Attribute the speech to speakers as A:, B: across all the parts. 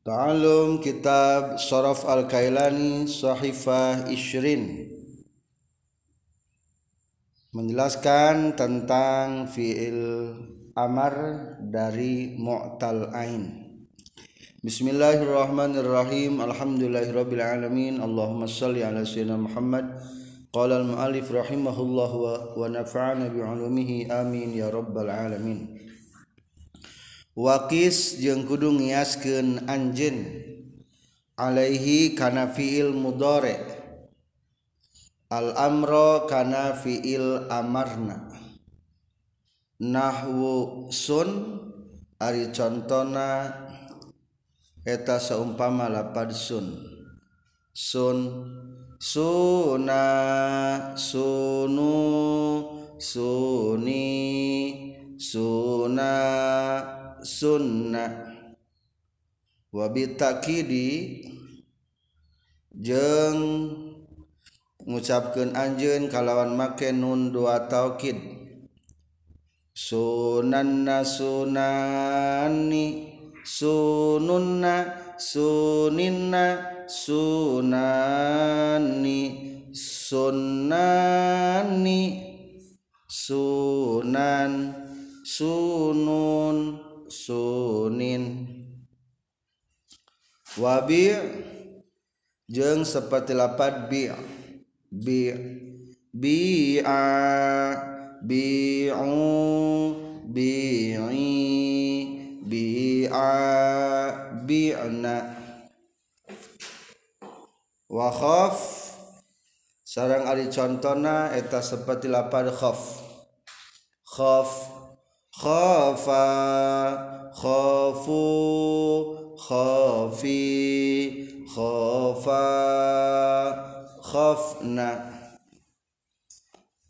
A: Ta'alum kitab Sharaf Al-Kailani Sahifah Ishrin Menjelaskan tentang fi'il amar dari mu'tal ain. Bismillahirrahmanirrahim. Alhamdulillahirrabbilalamin Allahumma salli ala sayyidina Muhammad. Qala al-mu'alif rahimahullah wa nafa'ana bi'ulumihi amin ya rabbal alamin wakis jeung kudu ngiaskeun anjeun. Alaihi kana fiil mudhari. al amro kana fiil amarna. Nahwu sun ari contona eta saumpama lapad sun. Sun suna sunu suni suna. sunnah wabitakidi jeng ngucapkan anjeun kalawan make nun dua taukid. Sunanna sunani sununna suninna sunani sunani sunan sunun. Sunin. Wabi jeng seperti lapat bi bi bi'a bi'u bi'i bi'a bi'na wa khaf sarang ari contona eta seperti lapad khaf khaf khafa khafu khafi khafa khafna.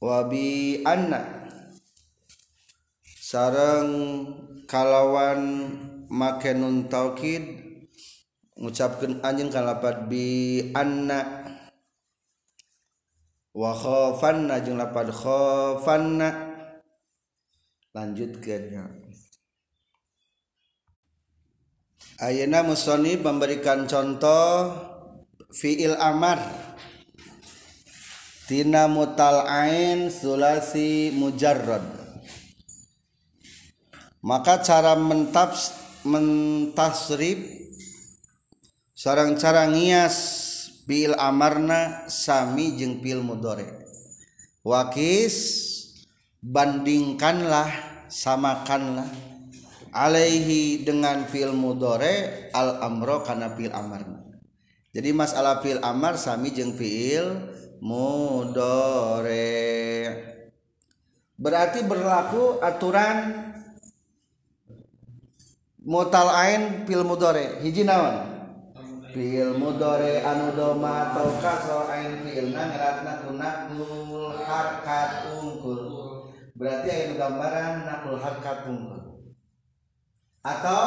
A: Wabi anna. Sarang kalawan make nun taukid ngucapkeun anjeun kalapat bi anna. Wa khafanna jeung lapad khafanna lanjutkan ya Ayana musoni memberikan contoh fiil amar. Tina mutal ain sulasi mujarrad. Maka cara mentaps mentasrib sarang cara ngias fiil amarna sami jeung fiil mudore wakis bandingkanlah samakanlah alaihi dengan fil mudore al amro karena fil amarna jadi masalah fil amar sami jeung fil mudore berarti berlaku aturan mutal ain fil mudore hiji naon? Fil mudore anu doma atau kasro ain filna ngeratna kunakul harkat ungkul berarti aya gambaran nakul harkat tungkul atau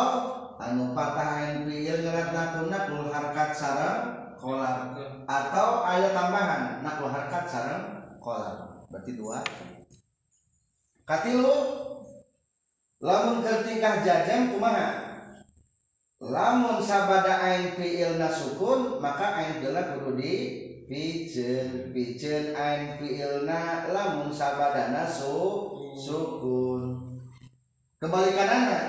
A: anu patahan fiil ngerat nakul nakul harkat sarang kolak atau ayat tambahan nakul harkat sarang kolak berarti dua. Katilu lamun ketingkah jajang kumaha? Lamun sabada ain fiil nasukun maka ain fiilna kudu di pijen pijen ain fiilna lamun sabadana su sukun. Kebalikan anak.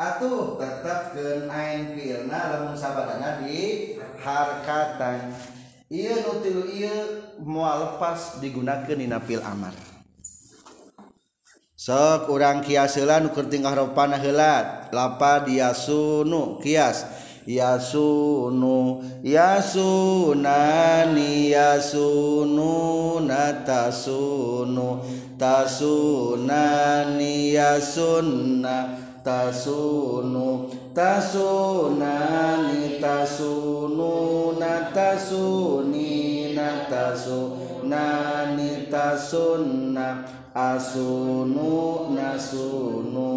A: Atuh tetap ke ain fiilna lamun sabadana di harkatan. Iya nutilu iya mual lepas digunakan dina napil amar. Sok urang kiasela nu keur tingkah ropana heula. Lapa diasunu kias. Yasunu yasunani yasunu natasunu tasunani yasunna tasunu tasunani tasunu natasuni natasunani tasunna asunu nasunu.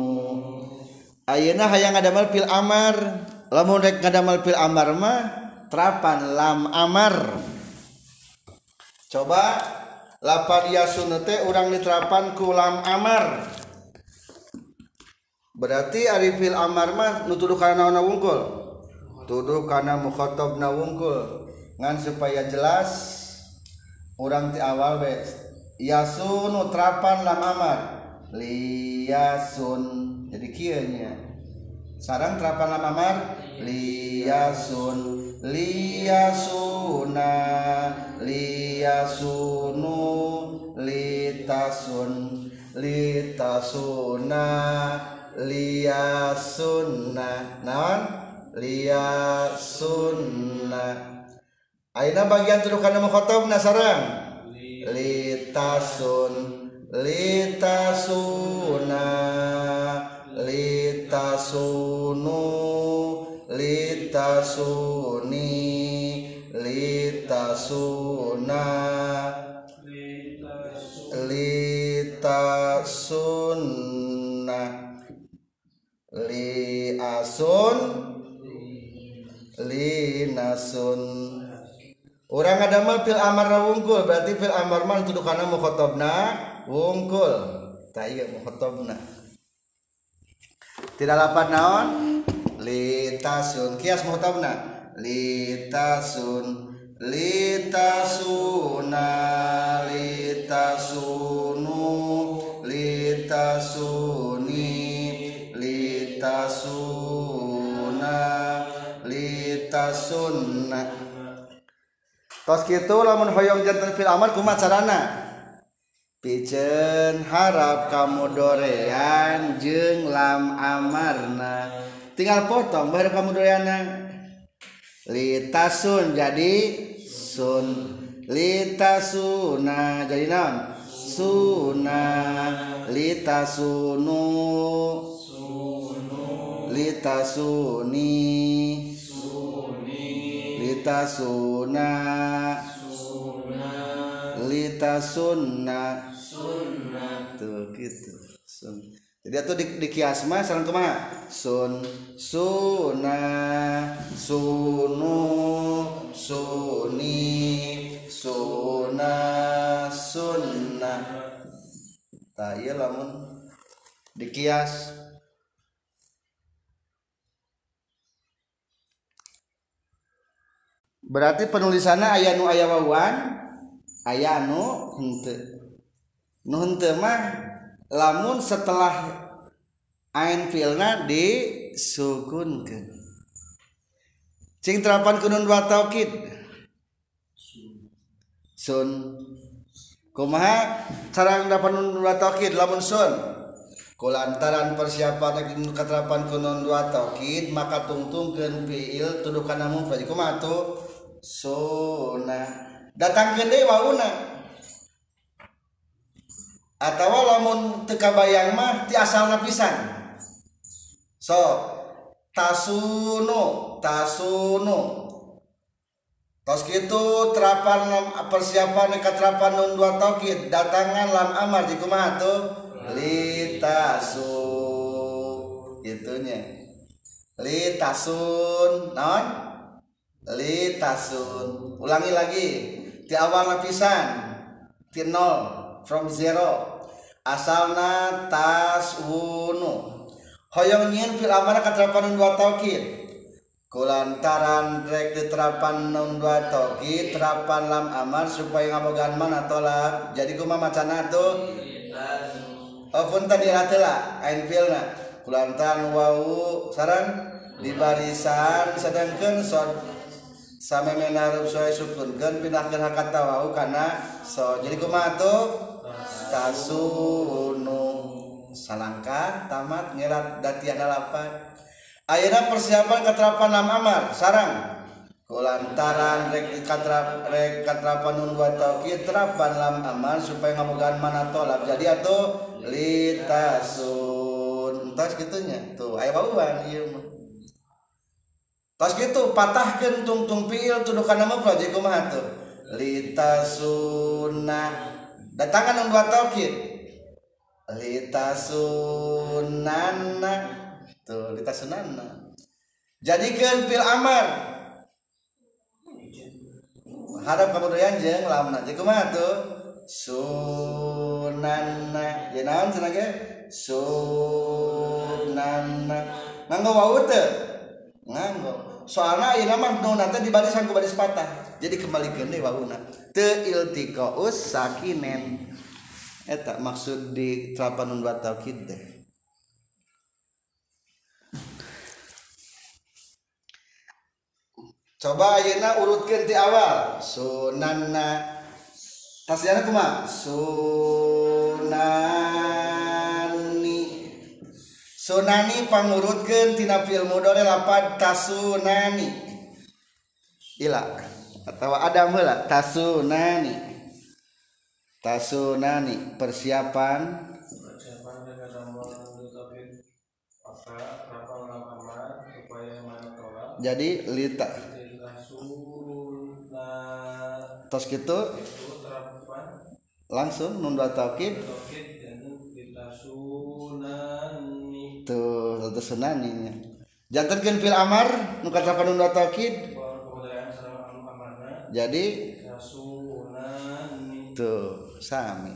A: Ayeuna hayang ngadamel pil amar lamun rek ngadamel fil amar mah terapan lam amar. Coba lapar yasun teh urang diterapan ku lam amar. Berarti ari fil amar mah nutuduh kana naon wungkul tuduh kana mukhatabna wungkul ngan supaya jelas urang ti awal be yasun terapan lam amar. Liyasun jadi kieu nya. Sarang terapan lam amar liyasun liyasuna liyasunu litasun litasuna liyasunna naon? Liyasunna Aina bagian tuduh kana mukhatabna sarang? Litasun litasuna litasunu litasuni litasuna. Litasunna. Liasun. Linasun. Orang ada mah fil amar wungkul berarti fil amar mah tuduh kana mukhotobna wungkul. Taya mukhotobna tidak lapan naon? Litasun kias muhtabna litasun litasuna litasunu litasuni litasuna litasunna tos kitu lamun hoyong janten fil amal kumaha carana piceun harap kamu dorean jeung lam amarna. Tinggal potong baru kamu doreana litasun jadi sun. Litasuna jadi naon? Suna. Litasunu litasuni litasuna litasunna tuh gitu. Sun. Jadi atau di, di kiasma sarang kumaha? Sun. Suna sunu. Suni. Suna sunna. Tah ieu lamun di kias. Berarti penulisannya aya nu aya wawan aya nu henteu nun mah lamun setelah ain filna disukunkeun cing terapan kunun dua taukid? Sun. Kumaha? Cara dapat nun dua taukid lamun sun. Kulantaran persiapan keterapan kunun dua taukid maka tungtungkeun fiil tuduh kana mufrad kumaha tu sunah datang gede wauna. Atau lamun teka bayang mah ti asalna pisan. So tasunu tasunu tos gitu terapan persiapan keterapan nun dua taukid datangan lam amar di kumaha tuh? Litasu gitunya litasun non litasun ulangi lagi. Ti awal lapisan ti nol from zero. Asalna tas wunu hoyong nyin fil amana katerapan dua taukid kulantaran rek diterapan nun dua taukid terapan lam amar supaya ngabogan mana tolak jadi kumaha macana tuh. Oh pun tadi atela ain filna. Kulantaran wau saran? Di barisan sedangkan sod sampai menaruh suai sukunkan pindahkan hakat wau karena so jadi kumaha tuh tasunu. Salangkah tamat ngelat dati ada lapan ayeuna persiapan keterapan lam amar sarang. Kulantaran rek katrap rek katrapan nun wa taukid terapan lam amar supaya ngamogaan mana tolak. Jadi atuh litasun tos gitunya. Tuh aya bauan ieu mah. Tos gitu patahkeun tungtung fiil tuduh mufrad jadi kumaha tuh? Litasunna datangan dua taukid litasunanna tuh litasunanna jadikan fil amar. Harap kamu doyan jeung lamna jadi kumaha tuh? Sunanna ya naon cenah ge sunanna nganggo wau teu nganggo soalnya ini mah nu nanti di baris ku baris patah. Jadi kembali ke dewa una te iltiqaus sakinen. Eta maksud di terapan dua taukid teh. Coba ayeuna urutkeun ti awal. Sunanna. Tasdiana kumaha? Sunani sunani pangurutkeun tina fi'il mudhari lapad tasunani. Ila atau ada heula tasunani. Tasunani persiapan.
B: Persiapan
A: jadi lita. Tos gitu langsung nun dua taukid sunaninya jantankeun fil amar nu katrapan nun dua taukid jadi tuh sami.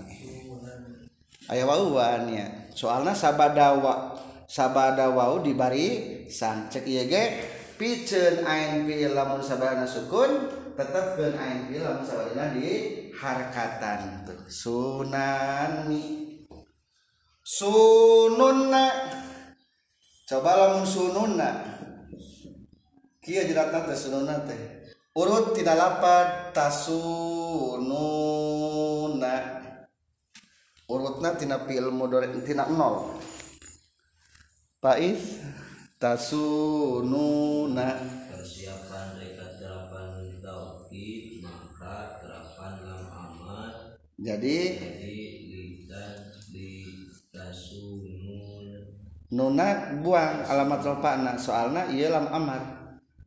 A: Aya wawuannya soalna sabadawa sabadawau dibari san. Cek ieu ge piceun ain fiil lamun sabana sukun tetepkeun ain fiil lamun sabana di harkatan. Tuh sunani sununna coba lamun sununna kieu jeratna teh sununna teh. Urut tina lapad tasununa urutna tina fiil mudhari tina nol. Pais tasununa
C: persiapan rekat terapan tauhid maka terapan lam amat.
A: Jadi
C: jadi litan di tasunun
A: nuna buang alamat rofana soalna iya lam amar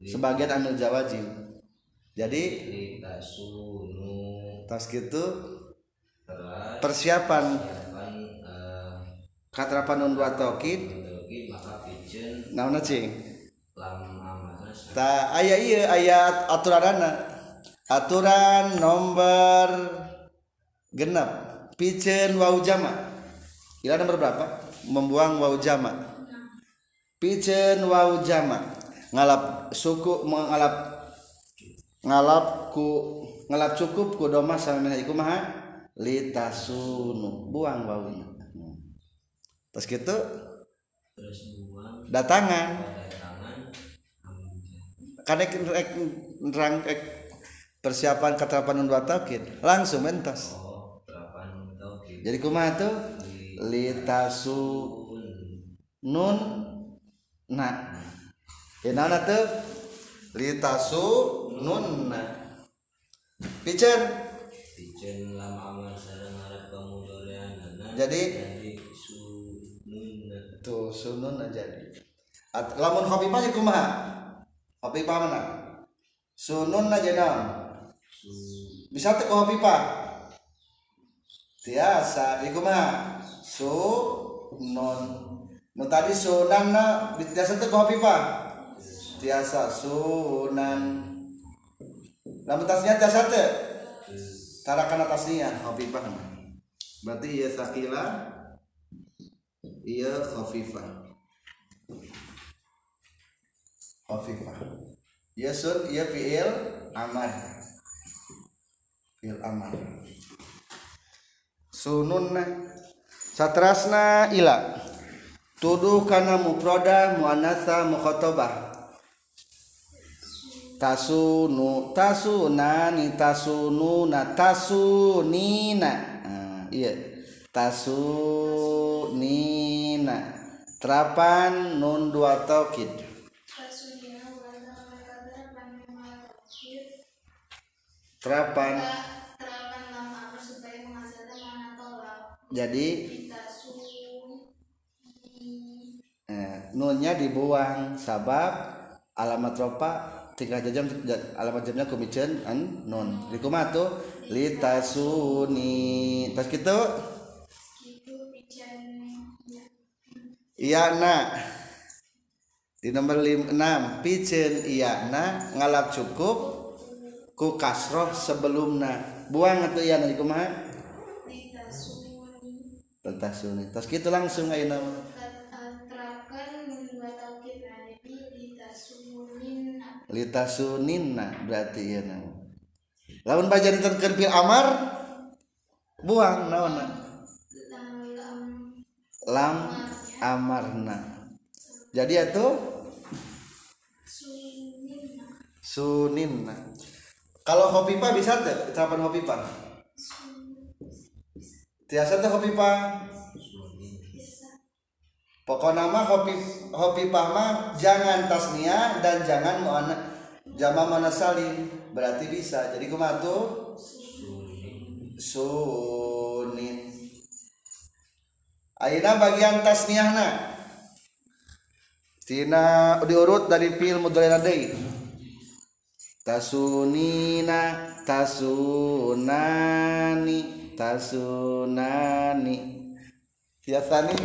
A: sebagian anu jawajib jadi tas gitu persiapan.
C: eh,
A: katrapan nun dua tokid
C: pijen
A: naonna cing? ta aya iya aya aturanana. Aturan nomor genap piceun wau jama. Ila nomor berapa membuang wau jama piceun wau jama ngalap suku mengalap ngalap ku ngalap cukup ku doma sama iku maha? Litasunu buang waunya terus gitu
C: terus buang.
A: datangan. Rek nerang rek persiapan keterapan dua taukid langsung mentos
C: oh
A: jadi kumaha tuh litasu. Nun na. Ya naona tuh litasu nun na. Piceun
C: pijen lam amat sareng arep pemudorean
A: Jadi-
C: jadi sunun
A: tuh sunun jadi. At, lamun khafifah ya kumaha? Khafifah mana? Sunun aja naon? Bisa teh khafifah tiasa ieu kumaha sunun nu tadi sunanna tiasa teh khafifah tiasa sunan lamun tasnya tiasa teh tarakan atasnya khafifah berarti ieu sakila ieu khafifah khafifah ieu sun ieu fiil amar fiil amar sununna satrasna ila tuduh kana mufrada muannatsa mukhatabah tasunu tasunani tasununa tasunina nah, iya tasunina terapan nun dua taukid terapan
D: lama apa supaya menghasilkan mana tolak
A: jadi eh, nunnya dibuang. Sabab alamat ropa tiga jam alamat jamnya kumicen an nun. Dikumatu litasuni tas gitu
D: ya
A: iya na. Di nomor lim, 6 pijen iya na. Ngalap cukup ku kasroh sebelumna buang atau iya na
D: kita
A: tasuni tas gitu langsung ayo nama
D: terapkan dua tauhid nah jadi kita su
A: litasuninna berarti ya nama lamun baca ditentukan fil amar buang naon
D: lam
A: lam amarna jadi itu
D: suninna
A: suninna kalau hopipa bisa tuh ucapan hopipa tiasa tuh hopipa
D: bisa
A: pokok nama hopi hopipah mah jangan tasnia dan jangan muana jama mana salim. Berarti bisa. Jadi kumaha tuh? Sunin. Aina bagian tasniahna. Tina diurut dari fil mudhari deui. Tasunina tasunani tasunani biasani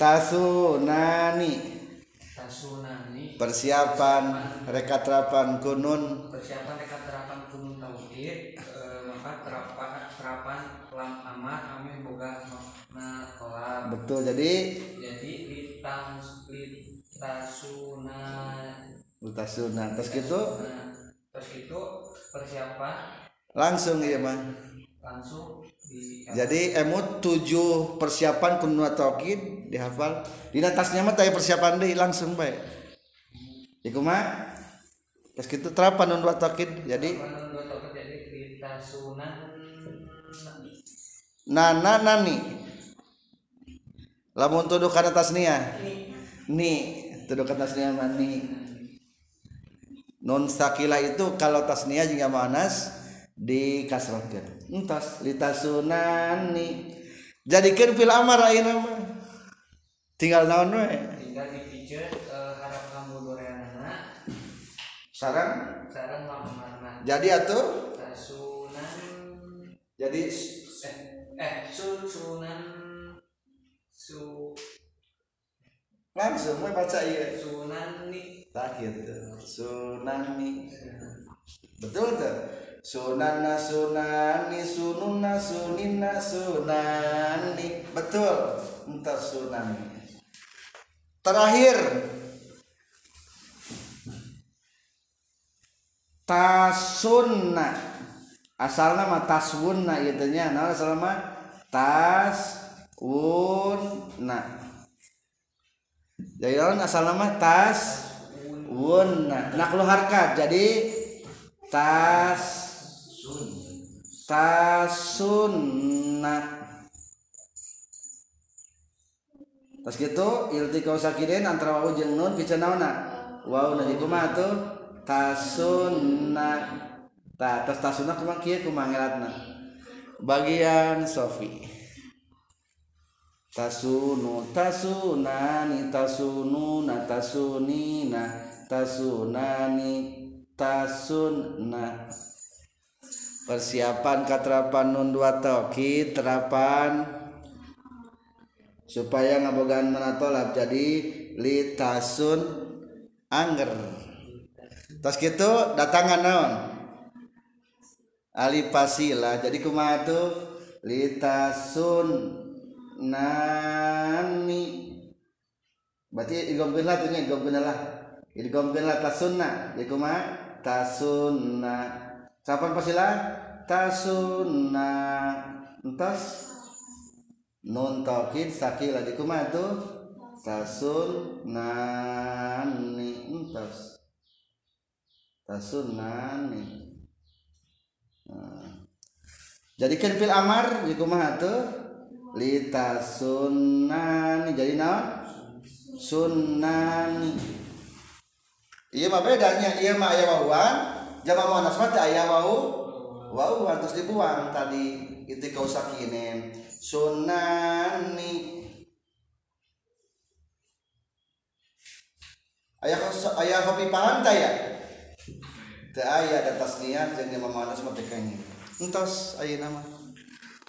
A: tasunani
E: tasunani
A: persiapan rekatrapan kunun
E: persiapan dekat terapan kunun tauhid eh, maka terapan terapan lam amat kami boga makna
A: betul jadi?
E: Jadi litang litasuna
A: tasuna terus gitu?
E: Terus itu persiapan
A: langsung iya mah
E: langsung di
A: jadi emut tujuh persiapan kunun taukid dihafal. Di atasnya mah taya persiapan deh langsung baik iku mah terus gitu terapan nun taukid jadi
E: tauhid
A: nana nani. Lamun tuduh kana tasnia ni. Tuduh kana tasnia mah ni. Non sakila itu kalau tasnia juga manas dikasrohkeun entas litasunani. Jadikeun fil amar ayeuna mah tinggal naon we?
E: Tinggal dipijeun eh, harap kamu doreana
A: sarang?
E: Sekarang lam amarna
A: jadi atuh
E: tasunan.
A: Jadi
E: eh eh su sunan su.
A: Langsung we baca ieu
E: sunani.
A: Tak gitu sunani. Betul tuh sunana sunani sununa sunina sunani betul. Entah sunani. Terakhir. Tasunna. Asalnya mah taswunna gitu nya nah asalnya mah taswunna. Jadi naon asalnya mah tas wunna naklu harkat jadi tas tasunna. Tas gitu iltikau sakiden antara wau jeung nun pican naonna wau na kumaha tuh tasunna. Ta tas tasunna kumaha kieu kumaha ngeratna? Bagian sofi. Tasunu tasunani tasununa tasunina tasunani tasunna persiapan katerapan nun dua toki terapan. Supaya ngabogaan menatolab jadi litasun angger. Tas gitu datangan naon? Alipasila jadi kumaha tuh litasun nani berarti igomkeun lah tuhnya igomkeun lah. Igomkeun lah tasunna. Jadi tasunna kapan pasila tasunna entas nun taukid sakila jadi kumaha tuh tasunnani entas tasunnani nah. jadikan fil amar jadi kumaha tuh litasunnani jadi naon sunnani iya mah bedanya? Iya mah aya wawan jama muannas mah teu aya wau wau terus dibuang tadi. Itu kau sakinen sunnani aya aya kopi paham teh ya teu aya ada tasniah jeung jama muannas mah teh kayaknya entos aya nama.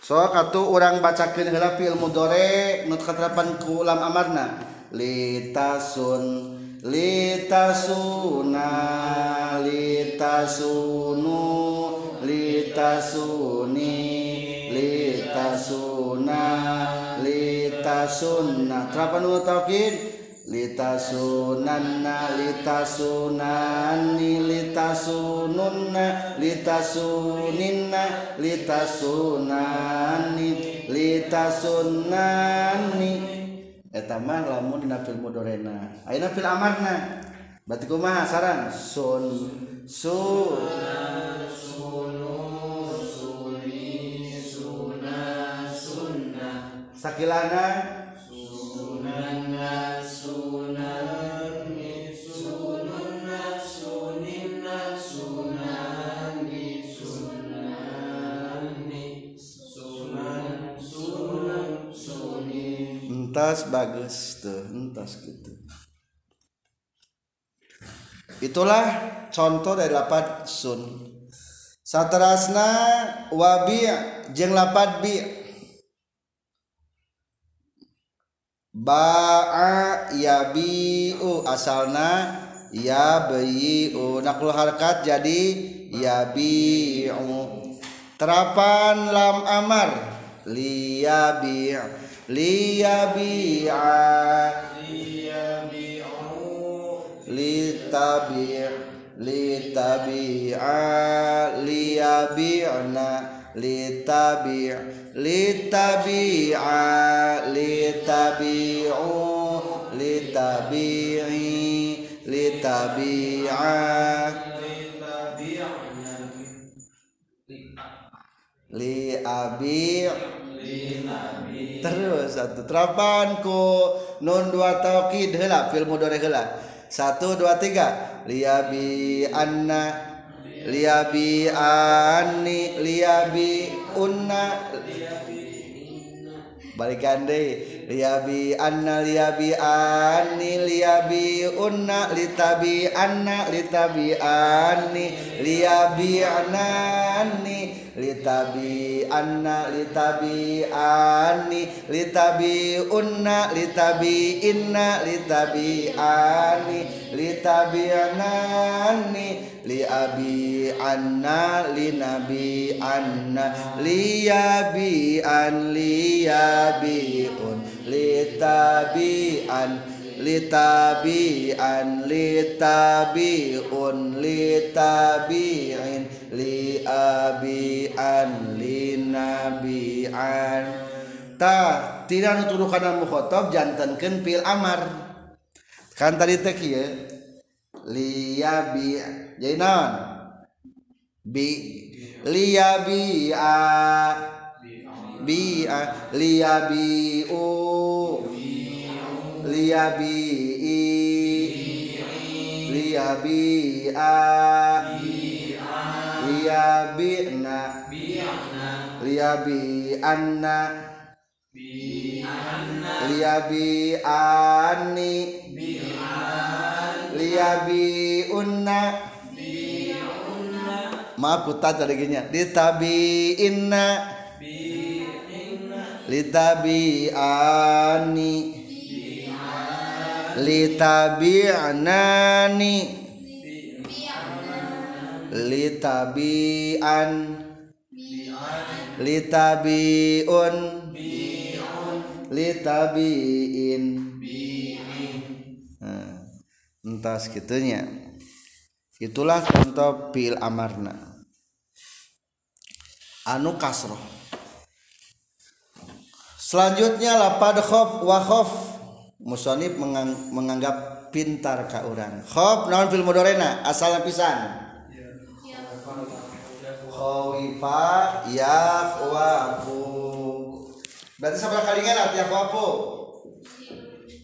A: So katu orang bacakeun heula fil mudhari nu katerapan ku ulam amarna. Litasun litasuna litasunu litasuni litasuna litasunna terapan nu taukid litasunanna litasunani litasununna litasuninna litasunani litasunani eta mah lamun dina fil mudorena ayeuna fil amarna? Berarti kumaha saran? Sun su sakilana. Sunana sunani sununna suninna sunani sunani sunan sunan sunin entas bagus tuh entas. gitu itulah contoh dari lapat sun. Saterasna wabi jeung lapat bi. Ba'a yabi'u asalna yabi'u. Nakul harkat jadi yabi'u. Terapan lam amar liyabi' liyabi'a litabi' litabi'a liyabi'na litabi' litabi'a litabi'u litabi'i litabi'a li abi terus satu terapanku nun dua taukid heula fil mudhari heula satu dua tiga. Liabi anna liabi ani liabi unna. Balikan deh liabi anna liabi ani liabi unna litabi anna litabi ani liabi anani litabi anna litabi ani litabi unna litabi inna litabi ani litabi anani li abi anna li nabi anna li yabi an li yabi un li tabi an li tabi an li li li abi an li nabi an. Ta tidak nutuduh kana mukhotob jantankeun pil amar. Kan tadi teh kieu liyabi jadi naon? Bi liyabi a bi a liyabi u liyabi i liyabi a liyabi na liyabi anna liyabi ani liyabi unna maaf kutat tadi gini litabi inna litabi ani litabi anani litabi an litabi un litabiin nah, entah segitunya itulah contoh pil amarna. Anu kasroh. Selanjutnya lapad khof wa khof. Musonib mengang- menganggap pintar ka urang. Khof naon fil mudorena? Asal pisan khawifa yakhwafu berarti sabar kalingan arti yakhwafu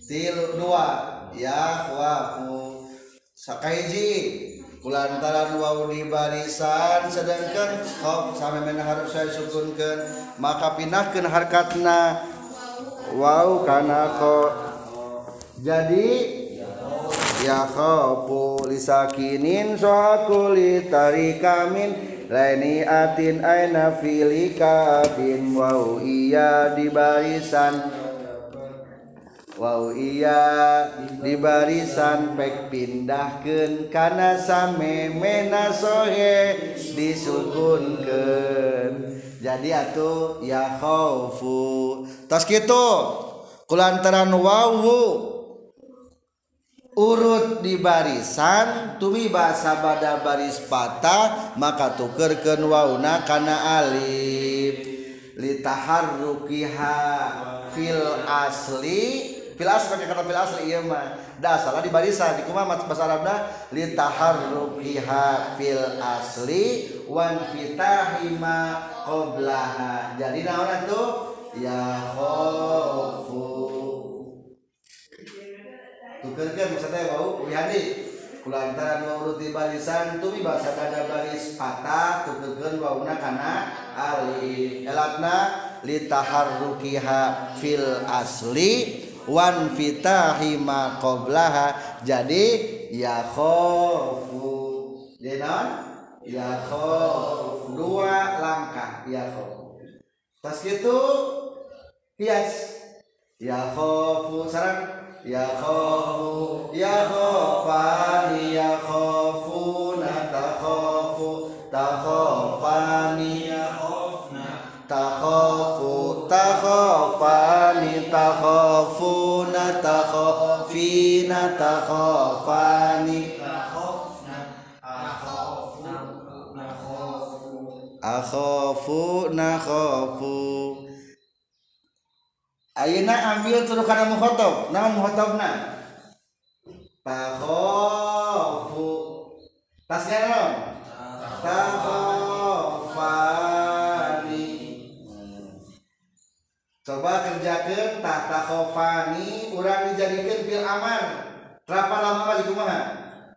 A: tilu dua. Yakhwafu sakaiji. Kulantaran wau di barisan. Sedangkan khof sampai mana harus saya sukunkan maka pindahkan harkatna. Wau karena kok jadi ya khafu lisakinin sohaku litarikamin laini atin aina filika bin wau iya di barisan. Wow iya di barisan. Pek pindahkeun kana same mena sohe disukunkeun. Jadi atuh ya khaufu tos kitu. Kulantaran wawu urut di barisan tumi bahasa pada baris patah maka tukerkeun wauna kana alif. Litaharrukiha fil asli. Fil asli pakai kata fil asli iya mah. Da salah di barisan. Di kumaha bahasa Arabna litaharrukiha fil asli wan fitahima qablaha jadi naon tuh ya khofu misalnya bau wihadi kulantaran urut di barisan tumi bahasa kada baris patah tukerkeun wauna kana alif elatna litaharrukiha fil asli wan fitahi ma qablaha jadi ya khofu. Jadi ya khofu. Dua langkah ya khofu. Pas gitu hias. Ya khofu. Sarang ya khofu ya khofani ya khofuna takhofu takhofani ya takhofu takhofani takhofuna takhofina takhofani akhofu nakhofu Ayeuna ambil turu kana mukhatab. Naon mukhatabna? Takhafu. Tasnya naon? Takhafani. Coba kerjakeun tah takhafani urang dijadikeun fil amar. Berapa lama mah kumaha?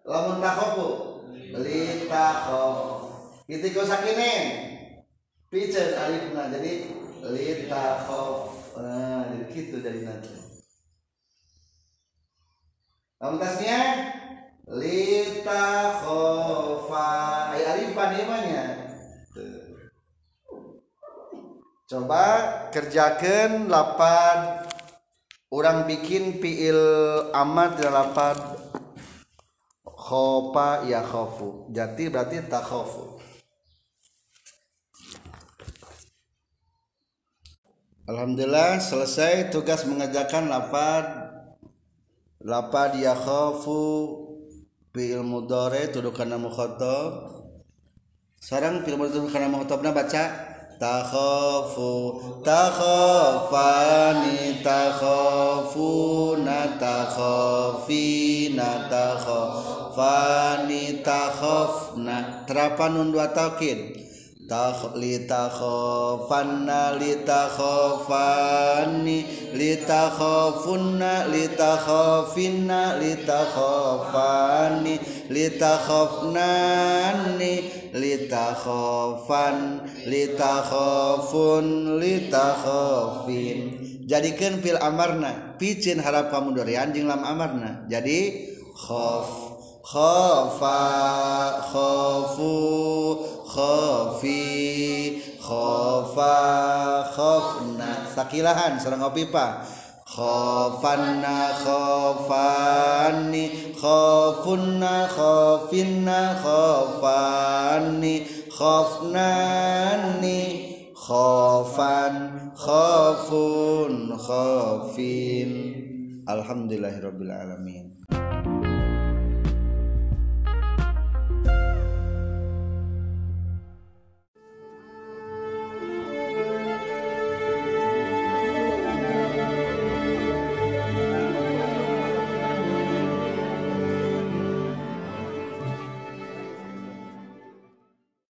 A: Lamun takhafu. Li takhaf. Itu kau sakinen. Piceun alifna jadi li takhaf. Nah, gitu dari nanti. Lamtasnya lita khofa ay arifan namanya. Coba kerjakan lapad orang bikin fiil amat dan lapad khofa ya khofu. Jadi berarti tak Alhamdulillah selesai tugas mengerjakan lapad. Lapad yakhafu fi'il mudhari tuduh kana mukhatab sarang fi'il mudhari kana mukhatabna baca. Takhafu takhafani takhafuna takhafina takhafani takhafna. Terapan nun dua taukid takh litakhafanna litakhafani litakhafunna litakhafinna litakhafani litakhafnani litakhafan litakhafun litakhafin jadikan fil amarna picin harap kamu dari anjing lam amarna. Jadi khaf khafa khafu khafi khafa khafna. Sakilahan sareng opipa khafanna khafani khafunna khafinna khafani khafnani khafan khafun khafin. Alhamdulillahirabbil alamin